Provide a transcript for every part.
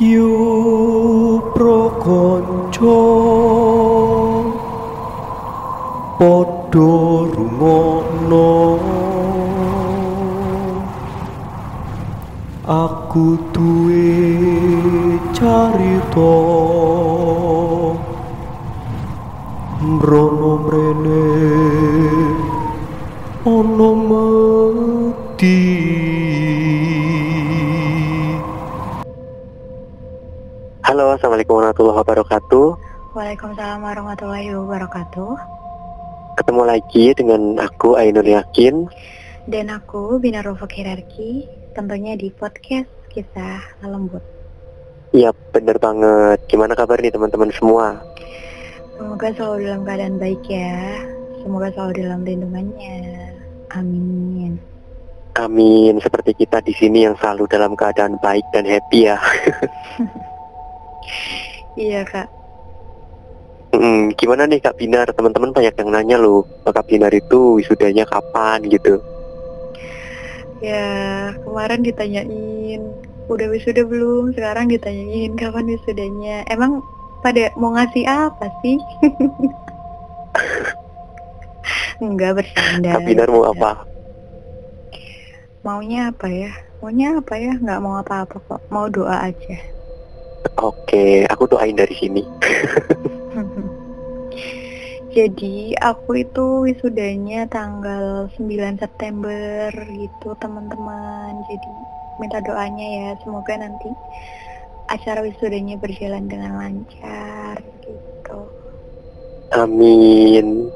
Yu prokonco padha rumono. Aku duwe carita. Mrono mrene. Ana mrene warahmatullahi wabarakatuh. Waalaikumsalam warahmatullahi wabarakatuh. Ketemu lagi dengan aku Ainul Yakin. Dan aku Bina Rufuk Hirarki, tentunya di podcast kisah lembut. Iya, bener banget. Gimana kabar nih teman-teman semua? Semoga selalu dalam keadaan baik ya. Semoga selalu dalam lindungannya. Amin. Amin. Seperti kita di sini yang selalu dalam keadaan baik dan happy ya. Iya kak. Hmm, gimana nih Kak Binar? Teman-teman banyak yang nanya loh, Kak Binar itu wisudanya kapan gitu? Ya kemarin ditanyain udah wisuda belum? Sekarang ditanyain kapan wisudanya. Emang pada mau ngasih apa sih? Enggak bercanda. Kak Binar mau apa? Maunya apa ya? Maunya apa ya? Nggak mau apa-apa kok. Mau doa aja. Oke, aku doain dari sini. Jadi aku itu wisudanya tanggal 9 September gitu teman-teman. Jadi minta doanya ya semoga nanti acara wisudanya berjalan dengan lancar gitu. Amin.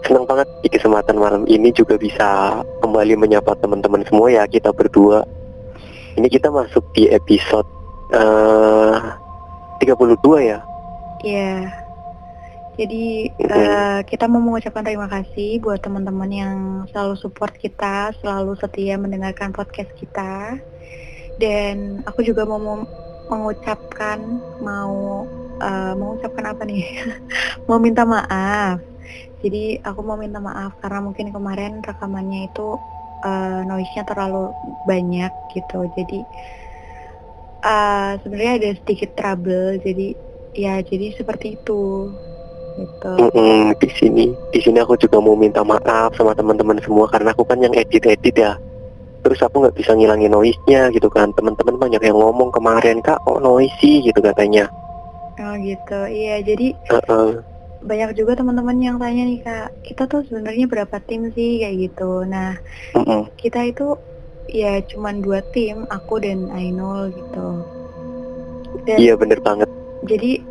Senang banget di kesempatan malam ini juga bisa kembali menyapa teman-teman semua ya kita berdua. Ini kita masuk di episode eh 32 ya. Iya. Jadi Mhm. eh, kita mau mengucapkan terima kasih buat teman-teman yang selalu support kita, selalu setia mendengarkan podcast kita. Dan aku juga mau mengucapkan mau eh, mengucapkan apa nih? mau minta maaf. Jadi aku mau minta maaf karena mungkin kemarin rekamannya itu eh, noise-nya terlalu banyak gitu. Jadi eh, sebenarnya ada sedikit trouble. Jadi ya jadi seperti itu gitu. Mm-mm, di sini, di sini aku juga mau minta maaf sama teman-teman semua karena aku kan yang edit-edit ya. Terus aku nggak bisa ngilangin noise-nya gitu kan. Teman-teman banyak yang ngomong kemarin kak kok noisy gitu katanya. Oh gitu. Iya, jadi Heeh. banyak juga teman-teman yang tanya nih Kak, kita tuh sebenarnya berapa tim sih kayak gitu. Nah, Mm-mm. kita itu ya cuman dua tim, aku dan Ainul gitu. Dan Iya bener banget. jadi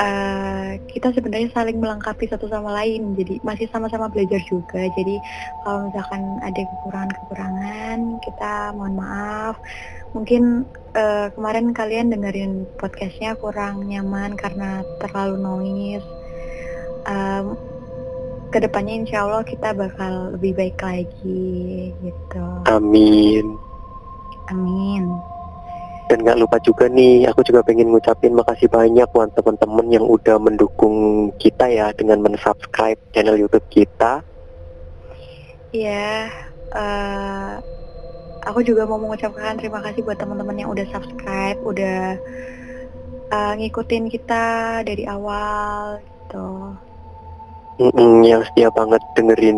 eh, kita sebenarnya saling melengkapi satu sama lain. Jadi masih sama-sama belajar juga. Jadi kalau misalkan ada kekurangan-kekurangan, kita mohon maaf. Mungkin eh, kemarin kalian dengerin podcastnya kurang nyaman karena terlalu noise. Em, ke depannya insya Allah kita bakal lebih baik lagi gitu. Amin. Amin. Dan nggak lupa juga nih, aku juga pengen ngucapin makasih banyak buat teman-teman yang udah mendukung kita ya dengan mensubscribe channel YouTube kita. Iya, eh, aku juga mau mengucapkan terima kasih buat teman-teman yang udah subscribe, udah eh, ngikutin kita dari awal gitu. Mm-mm, yang setia banget dengerin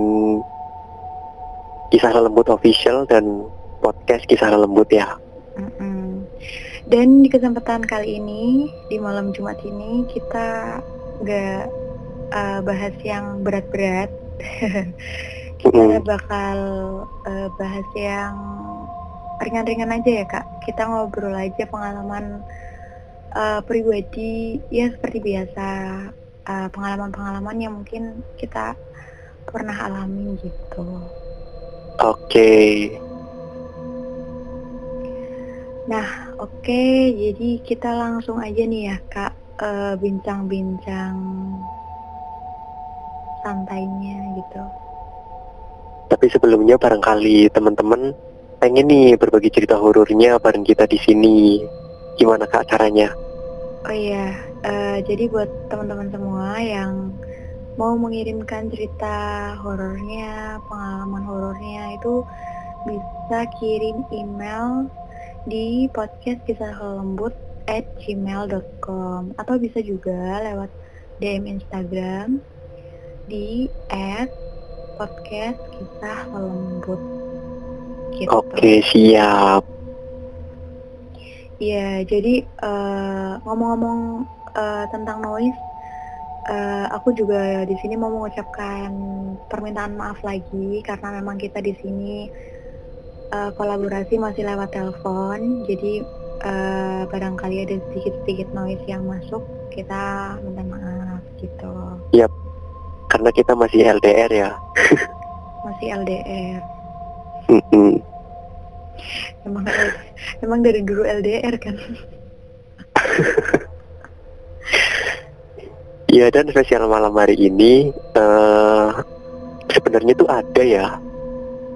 kisah lembut official dan podcast kisah lembut ya. Mm-mm. Dan di kesempatan kali ini, di malam Jumat ini, kita nggak eh, bahas yang berat-berat. kita Mm-mm. bakal eh, bahas yang ringan-ringan aja ya kak. Kita ngobrol aja pengalaman eh, pribadi, ya seperti biasa. Eh, pengalaman-pengalaman yang mungkin kita pernah alami gitu. Oke, Nah, oke, jadi kita langsung aja nih ya, Kak, eh, bincang-bincang santainya gitu. tapi sebelumnya barangkali teman-teman pengen nih berbagi cerita horornya bareng kita di sini. Gimana kak caranya? Oh iya, eh, jadi buat teman-teman semua yang mau mengirimkan cerita horornya, pengalaman horornya itu bisa kirim email di podcast kisah lembut at gmail.com atau bisa juga lewat DM Instagram di at podcast kisah lembut gitu. Oke, siap. Iya, jadi eh, ngomong-ngomong eh, tentang noise, eh, aku juga di sini mau mengucapkan permintaan maaf lagi karena memang kita di sini eh, kolaborasi masih lewat telepon, jadi eh, barangkali ada sedikit-sedikit noise yang masuk, kita minta maaf gitu. Karena kita masih LDR ya. Masih LDR. Mm-mm. Emang emang dari dulu LDR kan? Iya dan spesial malam hari ini eh sebenarnya tuh ada ya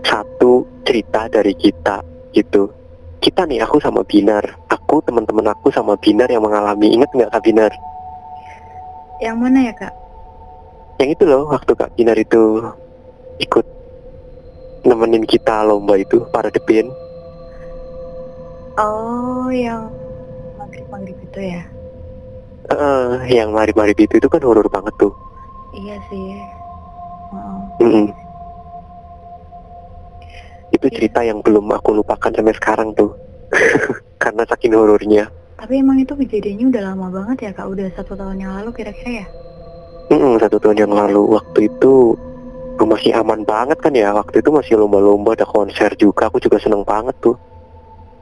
satu cerita dari kita gitu. Kita nih aku sama Binar, aku teman-teman aku sama Binar yang mengalami inget nggak Kak Binar? Yang mana ya kak? Yang itu loh waktu Kak Binar itu ikut nemenin kita lomba itu para depin. Oh, yang maghrib-maghrib itu ya? Eh, yang mari-mari itu itu kan horor banget tuh. Iya sih. Heeh. Mm-mm. Itu Iya. cerita yang belum aku lupakan sampai sekarang tuh. Karena saking horornya. Tapi emang itu kejadiannya udah lama banget ya kak? Udah satu tahun yang lalu kira-kira ya? Mm-mm, satu tahun yang lalu waktu itu aku masih aman banget kan ya. Waktu itu masih lomba-lomba, ada konser juga. Aku juga seneng banget tuh.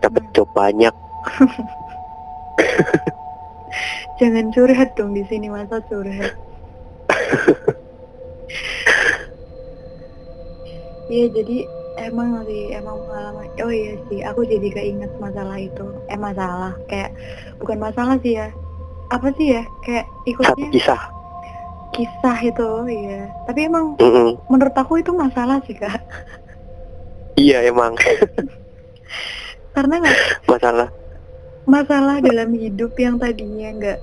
Dapet Hmm. job banyak. Jangan curhat dong di sini masa curhat. Iya jadi emang sih emang pengalaman. Oh iya sih, aku jadi keinget masalah itu. Eh masalah kayak bukan masalah sih ya. Apa sih ya? Kayak Satu ikutnya kisah. kisah itu, iya. Tapi emang Mm-mm. menurut aku itu masalah sih kak. Iya emang Karena nggak masalah. Masalah dalam hidup yang tadinya nggak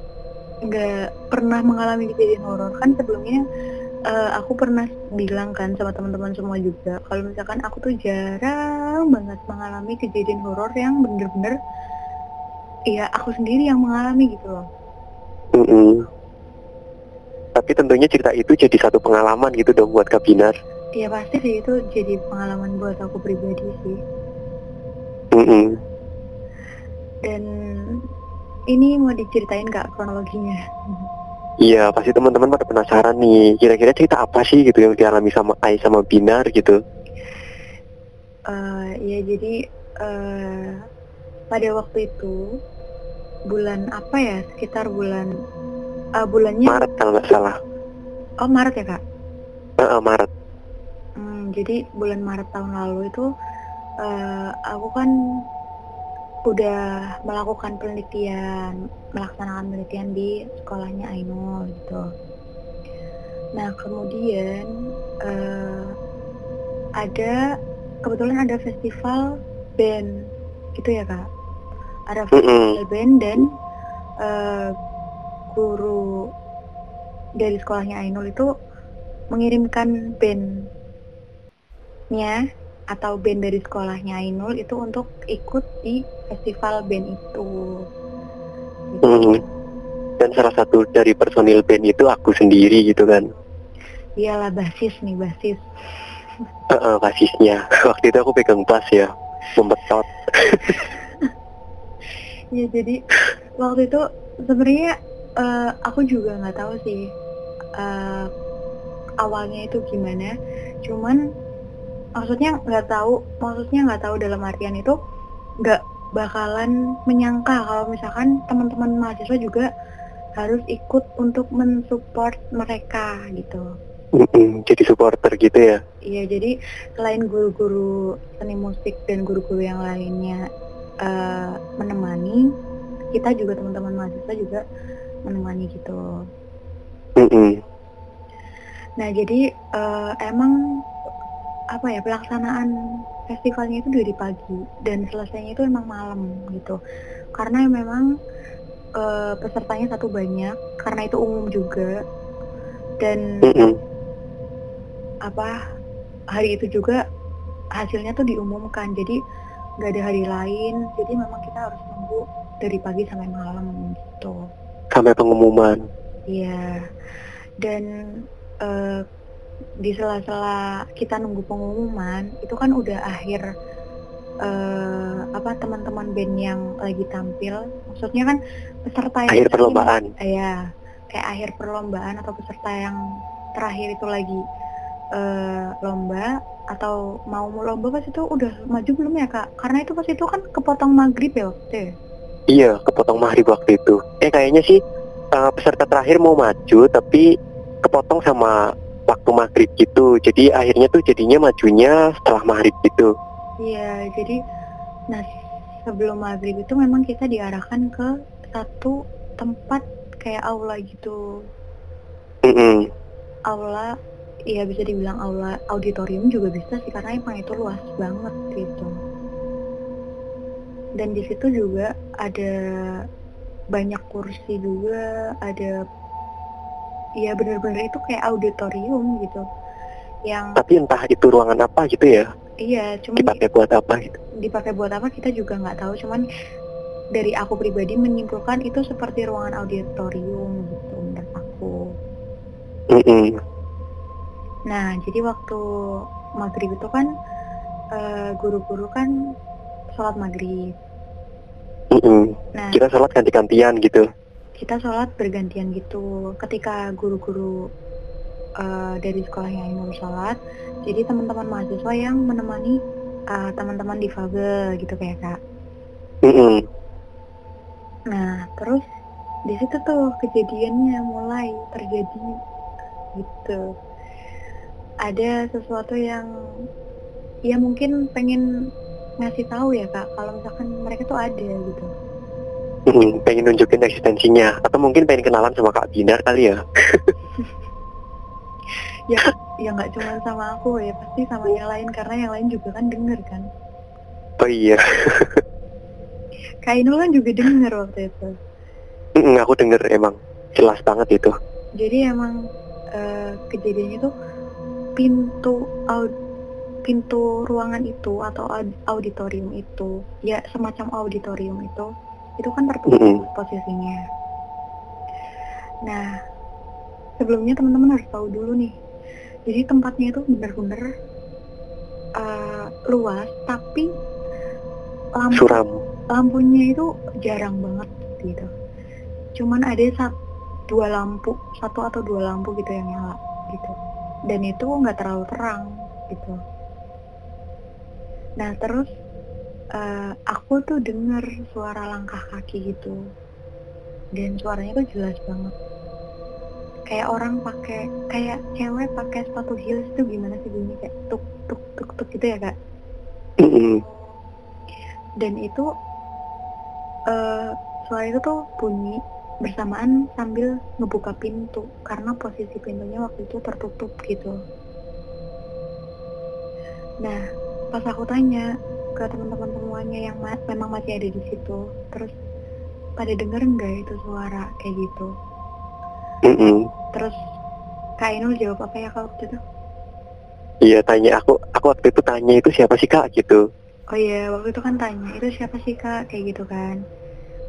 nggak pernah mengalami kejadian horor kan sebelumnya eh, aku pernah bilang kan sama teman-teman semua juga kalau misalkan aku tuh jarang banget mengalami kejadian horor yang bener-bener ya aku sendiri yang mengalami gitu loh Mm-mm. Tapi tentunya cerita itu jadi satu pengalaman gitu dong buat Kak Binar. ya pasti sih itu jadi pengalaman buat aku pribadi sih Mm-mm. Dan ini mau diceritain nggak kronologinya Iya, pasti teman-teman pada penasaran nih. Kira-kira cerita apa sih gitu yang dialami sama Ai sama Binar gitu? Eh, ya jadi eh, pada waktu itu bulan apa ya sekitar bulan eh, bulannya Maret kalau nggak salah. oh Maret ya kak Eh, eh, Maret. Hmm, jadi bulan Maret tahun lalu itu eh, aku kan udah melakukan penelitian melaksanakan penelitian di sekolahnya Ainul gitu. Nah kemudian eh, ada kebetulan ada festival band gitu ya kak? Ada festival band dan eh, guru dari sekolahnya Ainul itu mengirimkan bandnya atau band dari sekolahnya Ainul itu untuk ikut di festival band itu. Gitu. Hmm. Dan salah satu dari personil band itu aku sendiri gitu kan. Iyalah basis nih basis. Eh, eh, basisnya. Waktu itu aku pegang bass ya, membetot. Ya jadi waktu itu sebenarnya eh, aku juga nggak tahu sih eh, awalnya itu gimana. Cuman maksudnya nggak tahu, maksudnya nggak tahu dalam artian itu nggak bakalan menyangka kalau misalkan teman-teman mahasiswa juga harus ikut untuk mensupport mereka gitu. Mm-mm, Jadi supporter gitu ya. Iya, jadi selain guru-guru seni musik dan guru-guru yang lainnya eh, menemani, kita juga teman-teman mahasiswa juga menemani gitu. Mm-mm. Nah, jadi eh, emang apa ya pelaksanaan festivalnya itu dari pagi dan selesainya itu emang malam gitu. Karena memang eh, pesertanya satu banyak, karena itu umum juga. Dan apa hari itu juga hasilnya tuh diumumkan jadi nggak ada hari lain. Jadi memang kita harus nunggu dari pagi sampai malam gitu. Sampai pengumuman. Iya, dan eh, di sela-sela kita nunggu pengumuman itu kan udah akhir eh, apa teman-teman band yang lagi tampil, maksudnya kan peserta yang Akhir perlombaan. Iya, kayak akhir perlombaan atau peserta yang terakhir itu lagi eh, lomba atau mau lomba pas itu udah maju belum ya kak? Karena itu pas itu kan kepotong maghrib ya waktu itu ya? Iya, kepotong maghrib waktu itu. Eh kayaknya sih uh, peserta terakhir mau maju tapi kepotong sama waktu maghrib gitu. Jadi akhirnya tuh jadinya majunya setelah maghrib gitu. Iya, jadi nah sebelum maghrib itu memang kita diarahkan ke satu tempat kayak aula gitu. Mm-mm. Aula, ya bisa dibilang aula auditorium juga bisa sih karena emang itu luas banget gitu. Dan di situ juga ada banyak kursi juga, ada ya bener-bener itu kayak auditorium gitu. Yang Tapi entah itu ruangan apa gitu ya, iya, cuman dipakai buat apa gitu. dipakai buat apa kita juga nggak tahu cuman dari aku pribadi menyimpulkan itu seperti ruangan auditorium gitu menurut aku Mm-mm. nah jadi waktu maghrib itu kan eh, guru-guru kan sholat maghrib Mm-mm. nah Kita sholat ganti-gantian gitu. Kita sholat bergantian gitu ketika guru-guru eh, dari sekolah yang ingin sholat jadi teman-teman mahasiswa yang menemani eh, teman-teman difabel gitu kayak kak Mm-mm. Nah, terus di situ tuh kejadiannya mulai terjadi gitu. Ada sesuatu yang ya mungkin pengen ngasih tahu ya kak, kalau misalkan mereka tuh ada gitu. Mm-mm. Pengen nunjukin eksistensinya atau mungkin pengen kenalan sama Kak Binar kali ya. Ya, ya nggak cuma sama aku ya, pasti sama yang lain karena yang lain juga kan denger kan. Oh iya. Kak Inul kan juga denger waktu itu. Mm-mm, aku denger emang jelas banget itu. Jadi emang eh, kejadiannya tuh pintu au- pintu ruangan itu atau aud- auditorium itu ya semacam auditorium itu itu kan tertutup Mm-mm. posisinya. Nah sebelumnya teman-teman harus tahu dulu nih. Jadi tempatnya itu benar-benar eh, luas tapi lampu Suram. lampunya itu jarang banget gitu. Cuman ada satu dua lampu, satu atau dua lampu gitu yang nyala gitu. Dan itu nggak terlalu terang gitu. Nah terus eh, aku tuh dengar suara langkah kaki gitu. Dan suaranya tuh jelas banget. Kayak orang pakai kayak cewek pakai sepatu heels tuh gimana sih bunyi kayak tuk tuk tuk tuk gitu ya kak dan itu eh suara itu tuh bunyi bersamaan sambil ngebuka pintu karena posisi pintunya waktu itu tertutup gitu. Nah, pas aku tanya ke teman-teman semuanya yang ma- memang masih ada di situ, terus pada denger nggak itu suara kayak gitu? Mm-mm. Terus Kak Inul jawab apa ya kalau waktu itu? Iya tanya aku, aku waktu itu tanya itu siapa sih kak gitu. Oh iya, waktu itu kan tanya, itu siapa sih kak? Kayak gitu kan.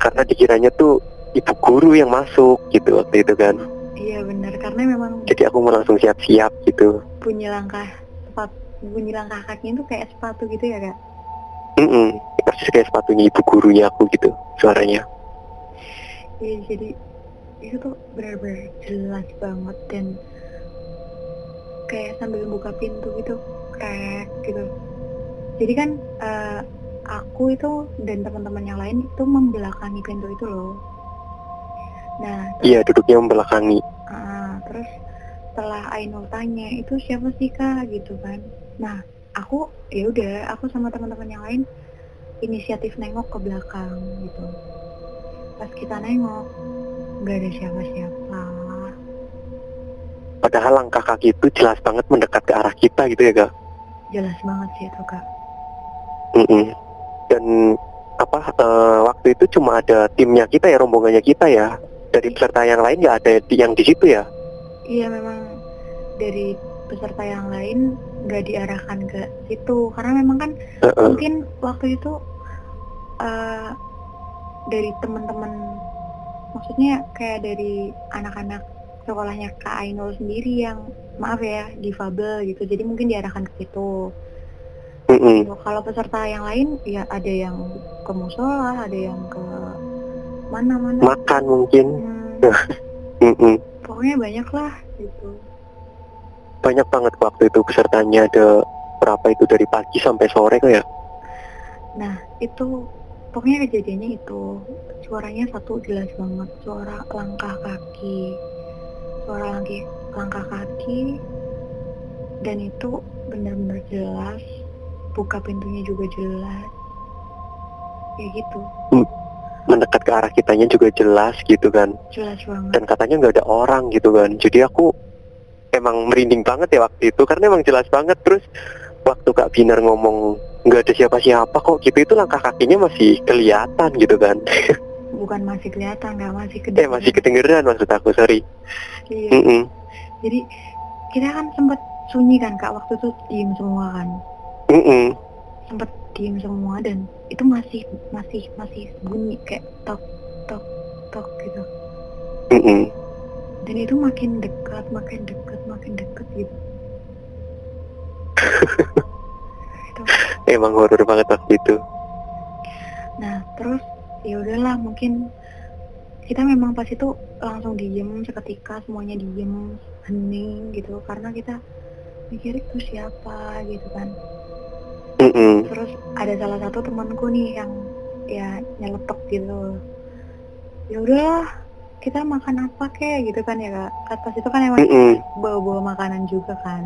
Karena dikiranya tuh ibu guru yang masuk gitu waktu itu kan. Iya benar, karena memang Jadi aku mau langsung siap-siap gitu. bunyi langkah sepatu, bunyi langkah kakinya tuh kayak sepatu gitu ya kak? Mm-mm. Persis kayak sepatunya ibu gurunya aku gitu suaranya. Iya jadi itu tuh benar-benar jelas banget dan kayak sambil buka pintu gitu krek gitu. Jadi kan eh, aku itu dan teman-teman yang lain itu membelakangi pintu itu loh. Nah Iya duduknya membelakangi. ah, terus setelah Ainul tanya itu siapa sih kak gitu kan. Nah aku ya udah aku sama teman-teman yang lain inisiatif nengok ke belakang gitu. Pas kita nengok nggak ada siapa-siapa. Padahal langkah kaki itu jelas banget mendekat ke arah kita gitu ya kak. Jelas banget sih itu kak. Mm-mm. Dan apa eh, waktu itu cuma ada timnya kita ya rombongannya kita ya. Dari peserta yang lain nggak ada yang di situ ya. Iya memang dari peserta yang lain nggak diarahkan ke situ karena memang kan Heeh. mungkin waktu itu eh, dari teman-teman maksudnya kayak dari anak-anak sekolahnya Kak Ainul sendiri yang maaf ya difabel gitu jadi mungkin diarahkan ke situ Mm-mm. Gitu. kalau peserta yang lain ya ada yang ke musola ada yang ke mana-mana makan mungkin Hmm, Mm-mm. pokoknya banyak lah gitu banyak banget waktu itu pesertanya ada berapa itu dari pagi sampai sore kok ya Nah, itu pokoknya kejadiannya itu suaranya satu jelas banget, suara langkah kaki. Suara langkah langkah kaki dan itu benar-benar jelas. Buka pintunya juga jelas. Kayak gitu, mendekat ke arah kitanya juga jelas gitu kan jelas banget. dan katanya nggak ada orang gitu kan jadi aku emang merinding banget ya waktu itu karena emang jelas banget terus waktu Kak Binar ngomong nggak ada siapa-siapa kok gitu itu langkah kakinya masih kelihatan gitu kan Bukan masih kelihatan, nggak masih eh kedengeran. masih kedengeran maksud aku sorry Iya. Mm-mm. Jadi kita kan sempat sunyi kan kak waktu itu diem semua kan. Mm-mm. sempet diem semua dan itu masih masih masih bunyi kayak tok tok tok gitu Mm-mm. dan itu makin dekat makin dekat makin dekat gitu. Itu emang horor banget waktu itu. Nah terus ya udahlah mungkin kita memang pas itu langsung diem seketika semuanya diem hening gitu. Karena kita mikir itu siapa? gitu kan. Mm-mm. terus ada salah satu temanku nih yang ya nyeletuk gitu. Ya udahlah kita makan apa kek? gitu kan ya kak. Pas itu kan emang bawa-bawa makanan juga kan.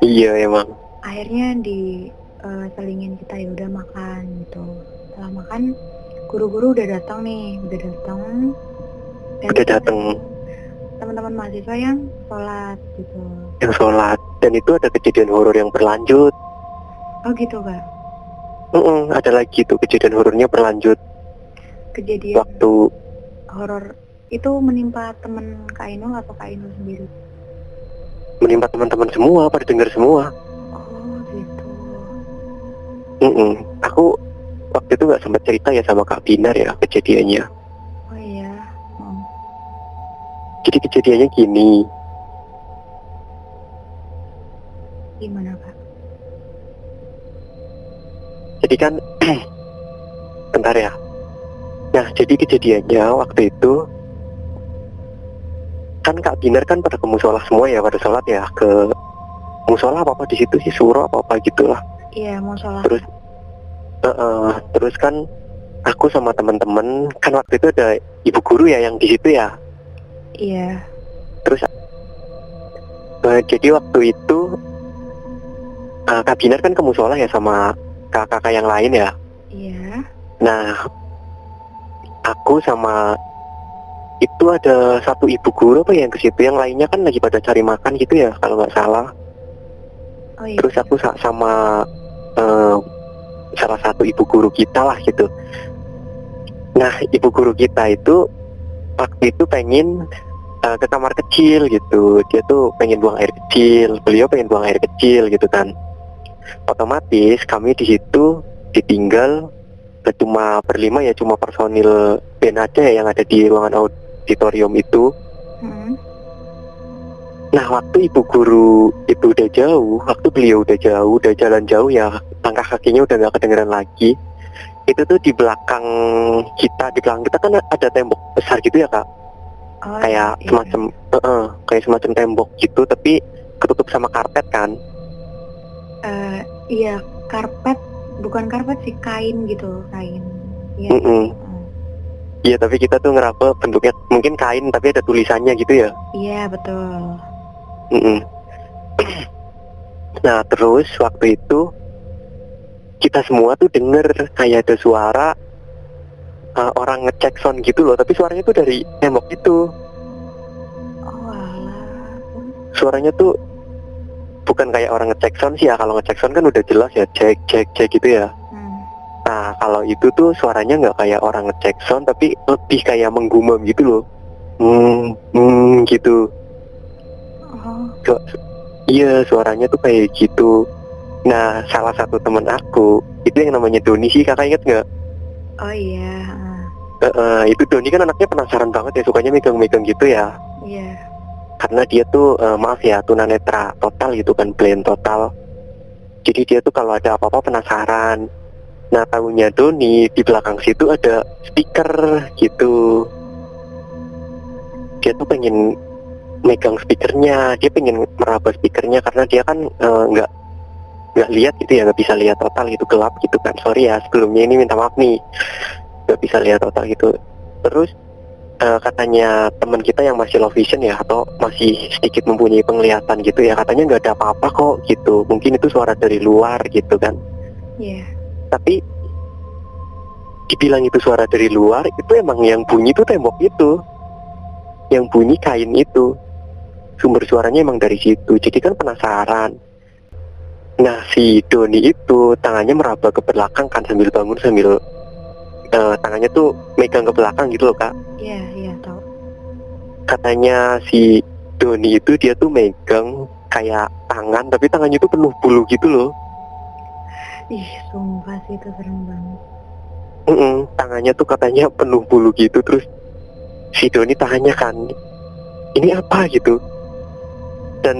Iya emang. Akhirnya di eh, selingin kita ya udah makan gitu. Setelah makan guru-guru udah datang nih udah datang. Udah datang. teman-teman mahasiswa yang sholat gitu. Yang sholat. Dan itu ada kejadian horor yang berlanjut. Oh gitu kak? Mm-mm, ada lagi tuh kejadian horornya berlanjut. Kejadian waktu horor itu menimpa temen Kak Ainul atau Kak Ainul sendiri? Menimpa teman-teman semua pada dengar semua? Oh gitu. Mm-mm. aku waktu itu nggak sempat cerita ya sama Kak Binar ya kejadiannya. Oh iya. Oh. jadi kejadiannya gini. Gimana kak? Jadi kan bentar ya. Nah jadi kejadiannya waktu itu kan Kak Binar kan pada ke musola semua ya pada sholat ya ke musola apa apa di situ sih suro apa apa gitulah. Iya mau sholat Terus? Heeh, terus kan aku sama teman-teman kan waktu itu ada ibu guru ya yang di situ ya. Iya. Eh, jadi waktu itu eh, Kak Binar kan ke musola ya sama kakak-kakak yang lain ya. Iya. Nah, aku sama itu ada satu ibu guru apa ya yang ke situ, yang lainnya kan lagi pada cari makan gitu ya kalau nggak salah. oh iya Terus aku sa- sama eh, salah satu ibu guru kita lah gitu. Nah, ibu guru kita itu waktu itu pengen eh, ke kamar kecil gitu. Dia tuh pengen buang air kecil, beliau pengen buang air kecil gitu kan. Otomatis kami di situ ditinggal cuma berlima ya cuma personil band aja ya yang ada di ruangan auditorium itu. Mm-mm. Nah waktu ibu guru itu udah jauh, waktu beliau udah jauh, udah jalan jauh ya langkah kakinya udah nggak kedengeran lagi. Itu tuh di belakang kita, di belakang kita kan ada tembok besar gitu ya kak, oh kayak iya. semacam, eh, kayak semacam tembok gitu, tapi ketutup sama karpet kan. Eh, iya karpet bukan karpet sih kain gitu kain iya Mm-mm. Mm. Iya tapi kita tuh ngeraba bentuknya mungkin kain tapi ada tulisannya gitu ya. iya betul Mm-mm. Nah terus waktu itu kita semua tuh denger kayak ada suara uh, orang ngecek sound gitu loh, tapi suaranya tuh dari tembok itu. oh alah Suaranya tuh bukan kayak orang ngecek sound sih ya. Kalau ngecek sound kan udah jelas ya cek cek cek gitu ya. Nah kalau itu tuh suaranya nggak kayak orang ngecek sound, tapi lebih kayak menggumam gitu loh. Hmm, hmm gitu. oh Iya suaranya tuh kayak gitu Nah salah satu temen aku Itu yang namanya Doni sih kakak inget nggak? oh iya. Eh, eh, itu Doni kan anaknya penasaran banget ya sukanya megang-megang gitu ya Iya. karena dia tuh eh, maaf ya tunanetra total gitu kan blind total jadi dia tuh kalau ada apa-apa penasaran nah tahunya Doni di belakang situ ada speaker gitu. Dia tuh pengen megang speakernya dia pengen meraba speakernya karena dia kan eh, nggak nggak lihat gitu ya nggak bisa lihat total gitu gelap gitu kan. Sorry ya sebelumnya ini minta maaf nih. Nggak bisa lihat total gitu. Terus eh, katanya teman kita yang masih low vision ya atau masih sedikit mempunyai penglihatan gitu ya katanya nggak ada apa-apa kok gitu. Mungkin itu suara dari luar gitu kan. Iya. Tapi dibilang itu suara dari luar itu emang yang bunyi itu tembok itu. Yang bunyi kain itu. Sumber suaranya emang dari situ. Jadi kan penasaran. Nah si Doni itu tangannya meraba ke belakang kan sambil bangun sambil eh, tangannya tuh megang ke belakang gitu loh kak. Iya, iya tahu. katanya si Doni itu dia tuh megang kayak tangan tapi tangannya tuh penuh bulu gitu loh Ih, sumpah sih itu serem banget. Mm-mm, tangannya tuh katanya penuh bulu gitu terus si Doni tanya kan ini apa gitu? Dan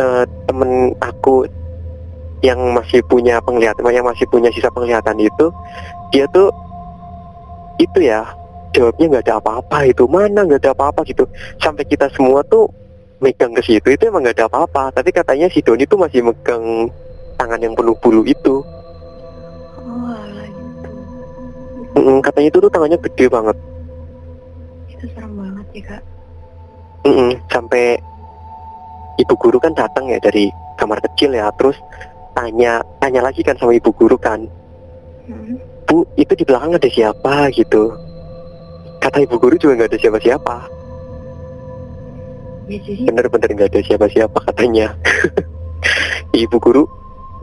eh, temen aku yang masih punya penglihatan yang masih punya sisa penglihatan itu dia tuh itu ya jawabnya nggak ada apa-apa itu mana nggak ada apa-apa? gitu. Sampai kita semua tuh megang ke situ itu emang nggak ada apa-apa tapi katanya si Doni tuh masih megang tangan yang penuh bulu itu Oh, alah gitu. Mm-mm, katanya itu tuh tangannya gede banget Itu serem banget ya, Kak. Mm-mm, sampai ibu guru kan datang ya dari kamar kecil ya terus tanya tanya lagi kan sama ibu guru kan Hmm. bu itu di belakang ada siapa gitu kata ibu guru juga nggak ada siapa-siapa bener-bener nggak ada siapa-siapa katanya ibu guru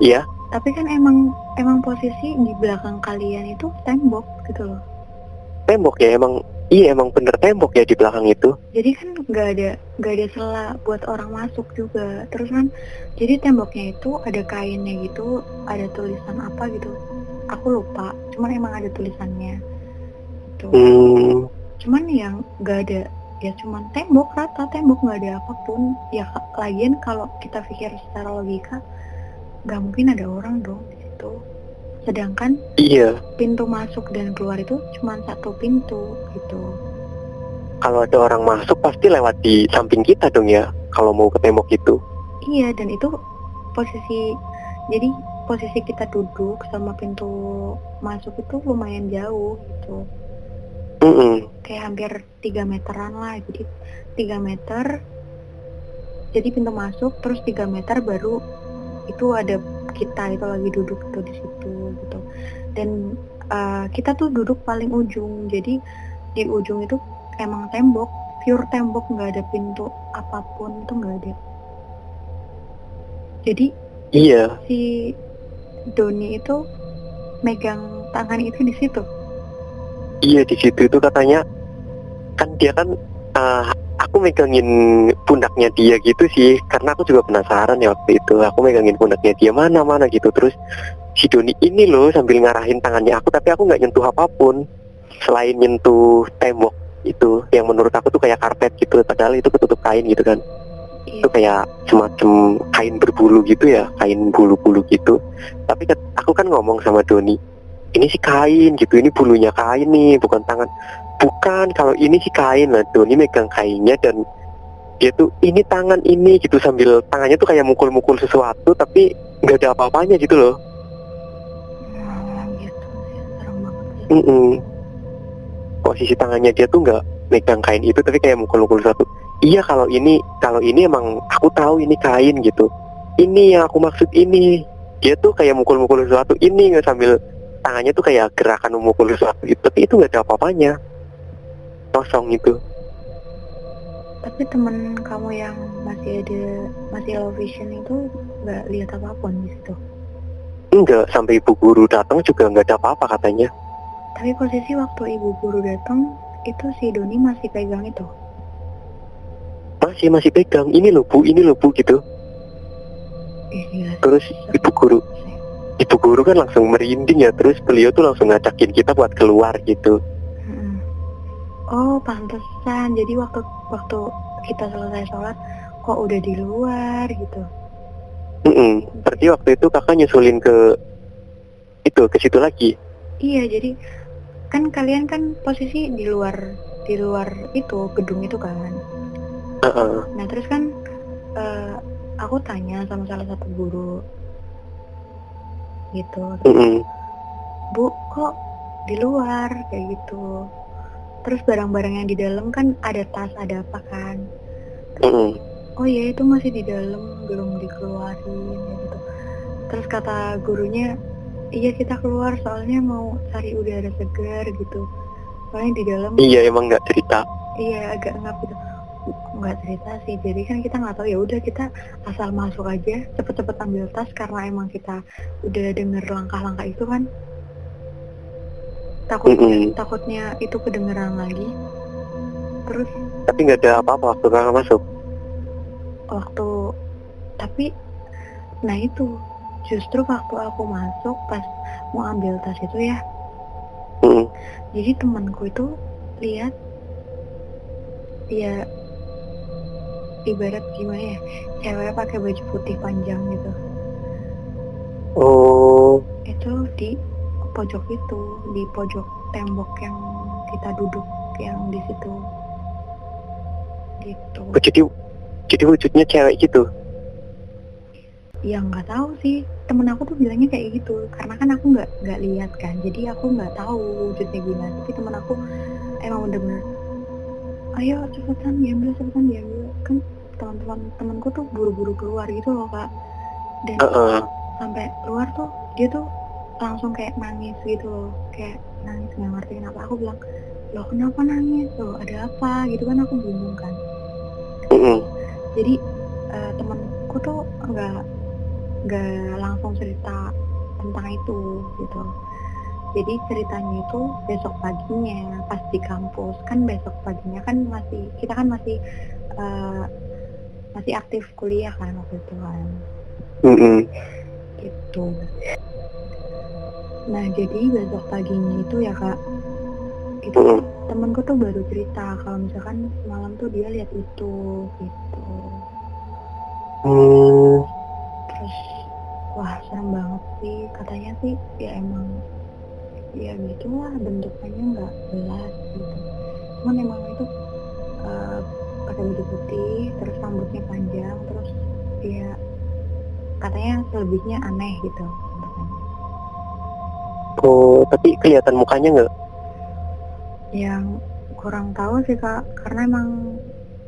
iya tapi kan emang emang posisi di belakang kalian itu tembok gitu loh. tembok ya emang iya emang bener tembok ya di belakang itu Jadi kan nggak ada nggak ada celah buat orang masuk juga. Terus kan jadi temboknya itu ada kainnya gitu, ada tulisan apa gitu. Aku lupa. Cuman emang ada tulisannya. Gitu. hmm, Cuman yang nggak ada ya cuman tembok rata tembok nggak ada apa pun ya lagian kalau kita pikir secara logika nggak mungkin ada orang dong di situ sedangkan iya. pintu masuk dan keluar itu cuma satu pintu gitu. Kalau ada orang masuk pasti lewat di samping kita dong ya kalau mau ke tembok itu. Iya dan itu posisi jadi posisi kita duduk sama pintu masuk itu lumayan jauh gitu. Mm-mm. kayak hampir 3 meteran lah jadi 3 meter jadi pintu masuk terus 3 meter baru itu ada kita itu lagi duduk tuh di situ gitu. Dan uh, kita tuh duduk paling ujung. Jadi di ujung itu emang tembok pure tembok. Nggak ada pintu apa pun itu nggak ada. Jadi iya. si Doni itu megang tangan itu di situ. Iya di situ itu katanya kan dia kan eh, aku megangin pundaknya dia gitu sih karena aku juga penasaran ya waktu itu. Aku megangin pundaknya dia mana mana gitu. Terus si Doni ini loh sambil ngarahin tangannya aku tapi aku nggak nyentuh apa pun. Selain nyentuh tembok itu yang menurut aku tuh kayak karpet gitu padahal itu ketutup kain gitu kan. Iya. itu kayak semacam kain berbulu gitu ya kain bulu-bulu gitu. Tapi aku kan ngomong sama Doni ini sih kain gitu ini bulunya kain nih bukan tangan bukan kalau ini sih kain lah Doni megang kainnya dan dia tuh ini tangan ini gitu sambil tangannya tuh kayak mukul-mukul sesuatu tapi nggak ada apa-apanya gitu loh. Sih Mm-mm. posisi tangannya dia tuh nggak megang kain itu tapi kayak mukul-mukul sesuatu. Iya kalau ini kalau ini emang aku tahu ini kain gitu. Ini yang aku maksud ini. Dia tuh kayak mukul-mukul sesuatu ini nggak sambil tangannya tuh kayak gerakan memukul sesuatu gitu. Tapi itu nggak ada apa-apanya kosong itu. Tapi temen kamu yang masih ada masih low vision itu nggak lihat apa pun di situ? Enggak sampai ibu guru datang juga nggak ada apa-apa katanya. Tapi posisi waktu ibu guru datang itu si Doni masih pegang itu? Masih masih pegang. Ini loh bu ini loh bu gitu. Gila sih. terus ibu guru ibu guru kan langsung merinding ya. Terus beliau tuh langsung ngajakin kita buat keluar gitu. Oh, pantesan. Jadi waktu waktu kita selesai sholat, kok udah di luar gitu. Mm-mm. berarti waktu itu kakak nyusulin ke itu ke situ lagi Iya, jadi kan kalian kan posisi di luar di luar itu gedung itu kan. Heeh. Nah terus kan eh, aku tanya sama salah satu guru gitu, Mm-mm. Bu kok di luar kayak gitu. Terus barang-barang yang di dalam kan ada tas ada apa kan? Mm-mm. Oh iya itu masih di dalam belum dikeluarin kayak gitu. Terus kata gurunya iya kita keluar soalnya mau cari udara segar gitu. Soalnya di dalam iya emang nggak cerita Iya agak ngap gitu nggak cerita sih jadi kan kita nggak tahu ya udah kita asal masuk aja cepet-cepet ambil tas karena emang kita udah denger langkah-langkah itu kan takutnya Mm-mm. takutnya itu kedengeran lagi. Terus? Tapi nggak ada apa-apa waktu kakak masuk. Waktu tapi nah itu. Justru waktu aku masuk pas mau ambil tas itu ya. Mm-mm. jadi temanku itu lihat ya ibarat gimana ya cewek pakai baju putih panjang gitu. Oh. Itu di pojok itu di pojok tembok yang kita duduk yang di situ. Gitu. Oh, jadi jadi wujudnya cewek gitu? Ya nggak tahu sih. Temen aku tuh bilangnya kayak gitu karena kan aku nggak nggak lihat kan. Jadi aku nggak tahu wujudnya gimana. Tapi temen aku emang bener-bener ayo cepetan diambil cepetan diambil. Kan teman-teman temenku tuh buru-buru keluar gitu loh kak. Dan Heeh. sampai keluar tuh dia tuh langsung kayak nangis gitu loh. Kayak nangis nggak ngerti kenapa. Aku bilang loh kenapa nangis loh ada apa? Gitu kan aku bingung kan. Jadi eh, temanku tuh nggak nggak langsung cerita tentang itu gitu. Jadi ceritanya itu besok paginya pas di kampus. Kan besok paginya kan masih kita kan masih eh, masih aktif kuliah kan waktu itu kan. Mm-mm. gitu nah jadi besok paginya itu ya kak itu Mm-mm. temenku tuh baru cerita kalau misalkan semalam tuh dia lihat itu gitu Hmm. terus wah serem banget sih katanya sih ya emang ya gitulah bentukannya nggak jelas gitu cuman emang itu eh, pakai baju putih terus rambutnya panjang terus ya katanya selebihnya aneh gitu. Oh tapi kelihatan mukanya nggak? Yang kurang tahu sih kak. Karena emang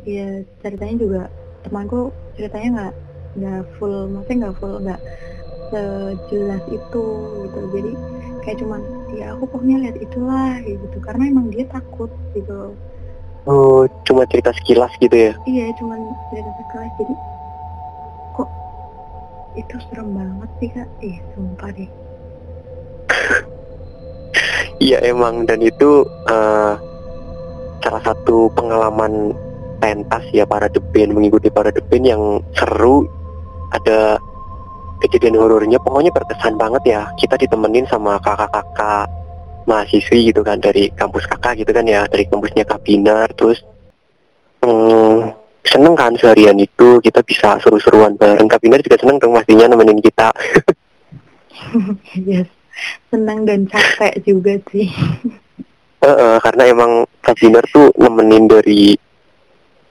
ya ceritanya juga temanku ceritanya nggak nggak full maksudnya nggak full nggak sejelas itu gitu. Jadi kayak cuman ya aku pokoknya lihat itulah gitu. Karena emang dia takut gitu oh cuma cerita sekilas gitu ya? Iya cuman cerita sekelas jadi kok itu serem banget sih kak. Ih sumpah deh Iya emang. Dan itu eh, salah satu pengalaman pentas ya para debin mengikuti para debin yang seru. Ada kejadian horornya pokoknya berkesan banget ya. Kita ditemenin sama kakak-kakak mahasiswi gitu kan dari kampus kakak gitu kan ya dari kampusnya Kabinar terus hmm, seneng kan seharian itu kita bisa seru-seruan bareng. Kabinar juga seneng dong pastinya nemenin kita. Yes senang dan capek juga sih. Heeh, karena emang Kabinar tuh nemenin dari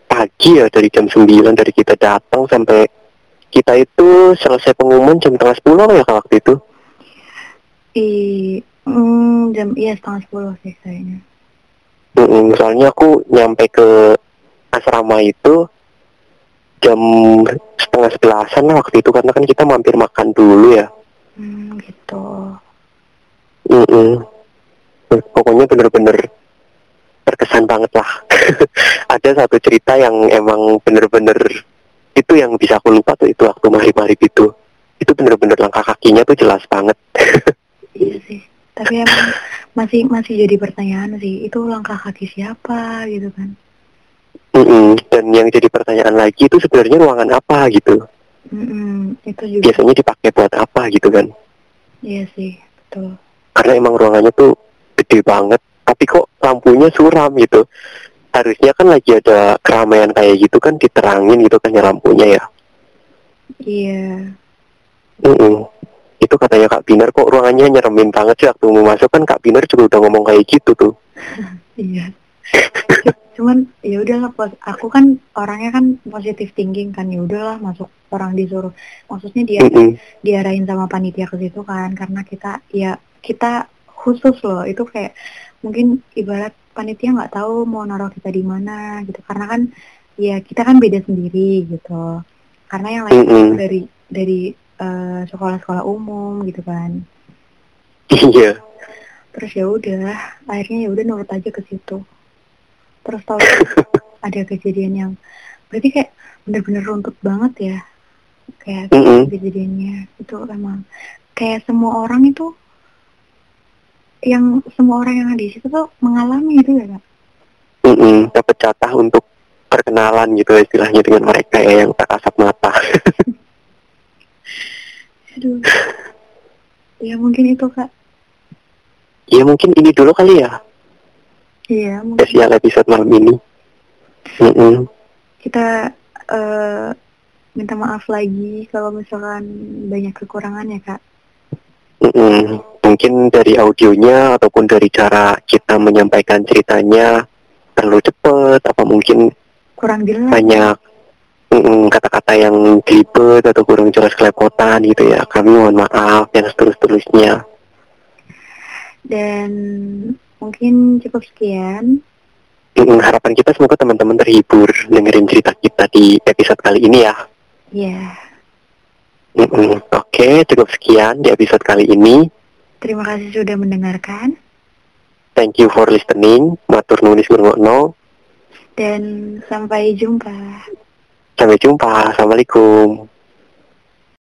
pagi ya dari jam 9 dari kita datang sampai kita itu selesai pengumuman jam tengah 10 apa ya Kak, waktu itu? I mm, jam iya setengah sepuluh sih kayaknya. Mm-mm, soalnya aku nyampe ke asrama itu jam setengah sebelasan lah waktu itu karena kan kita mampir makan dulu ya. Hmm, gitu Mm-mm. pokoknya bener-bener berkesan banget lah. Ada satu cerita yang emang bener-bener itu yang bisa aku lupa tuh itu waktu mari-mari itu itu bener-bener langkah kakinya tuh jelas banget. Iya sih tapi emang masih masih jadi pertanyaan sih itu langkah kaki siapa gitu kan? Mm-mm. dan yang jadi pertanyaan lagi itu sebenarnya ruangan apa gitu? Mm-mm, itu juga biasanya dipakai buat apa gitu kan? Iya sih, betul. Karena emang ruangannya tuh gede banget tapi kok lampunya suram gitu harusnya kan lagi ada keramaian kayak gitu kan diterangin gitu kan ya lampunya ya Iya. Mm-mm. itu katanya Kak Binar kok ruangannya nyeremin banget sih waktu mau masuk kan Kak Binar juga udah ngomong kayak gitu tuh Iya. Cuman ya udahlah aku kan orangnya kan positif thinking kan ya udahlah masuk orang disuruh. Maksudnya dia Mm-mm. diarahin sama panitia ke situ kan karena kita ya kita khusus loh. Itu kayak mungkin ibarat panitia nggak tahu mau naruh kita di mana gitu. Karena kan ya kita kan beda sendiri gitu. Karena yang lain Mm-mm. itu dari dari eh, sekolah-sekolah umum gitu kan. Iya. Terus ya udah akhirnya ya udah nurut aja ke situ. Terus tahu ada kejadian yang berarti kayak bener-bener runtut banget ya kayak Mm-mm. kejadiannya. Itu emang kayak semua orang itu yang semua orang yang ada di situ tuh mengalami itu ya kak? Mm-mm. dapat jatah untuk perkenalan gitu istilahnya dengan mereka ya yang tak kasat mata. Aduh. Ya mungkin itu kak. Ya mungkin ini dulu kali ya. Iya mungkin. Spesial episode malam ini. Mm-mm. kita eh, minta maaf lagi kalau misalkan banyak kekurangan ya kak. Mm-mm. Mungkin dari audionya ataupun dari cara kita menyampaikan ceritanya terlalu cepet, apa mungkin kurang jelas banyak mm, kata-kata yang gelibet atau kurang jelas kelepotan gitu ya. Kami mohon maaf yang seterus-terusnya. dan mungkin cukup sekian Mm, harapan kita semoga teman-teman terhibur dengerin cerita kita di episode kali ini ya. ya Mm-mm. Oke, cukup sekian di episode kali ini. Terima kasih sudah mendengarkan Thank you for listening. Matur nulis ngrungokno. dan sampai jumpa Sampai jumpa. Assalamualaikum.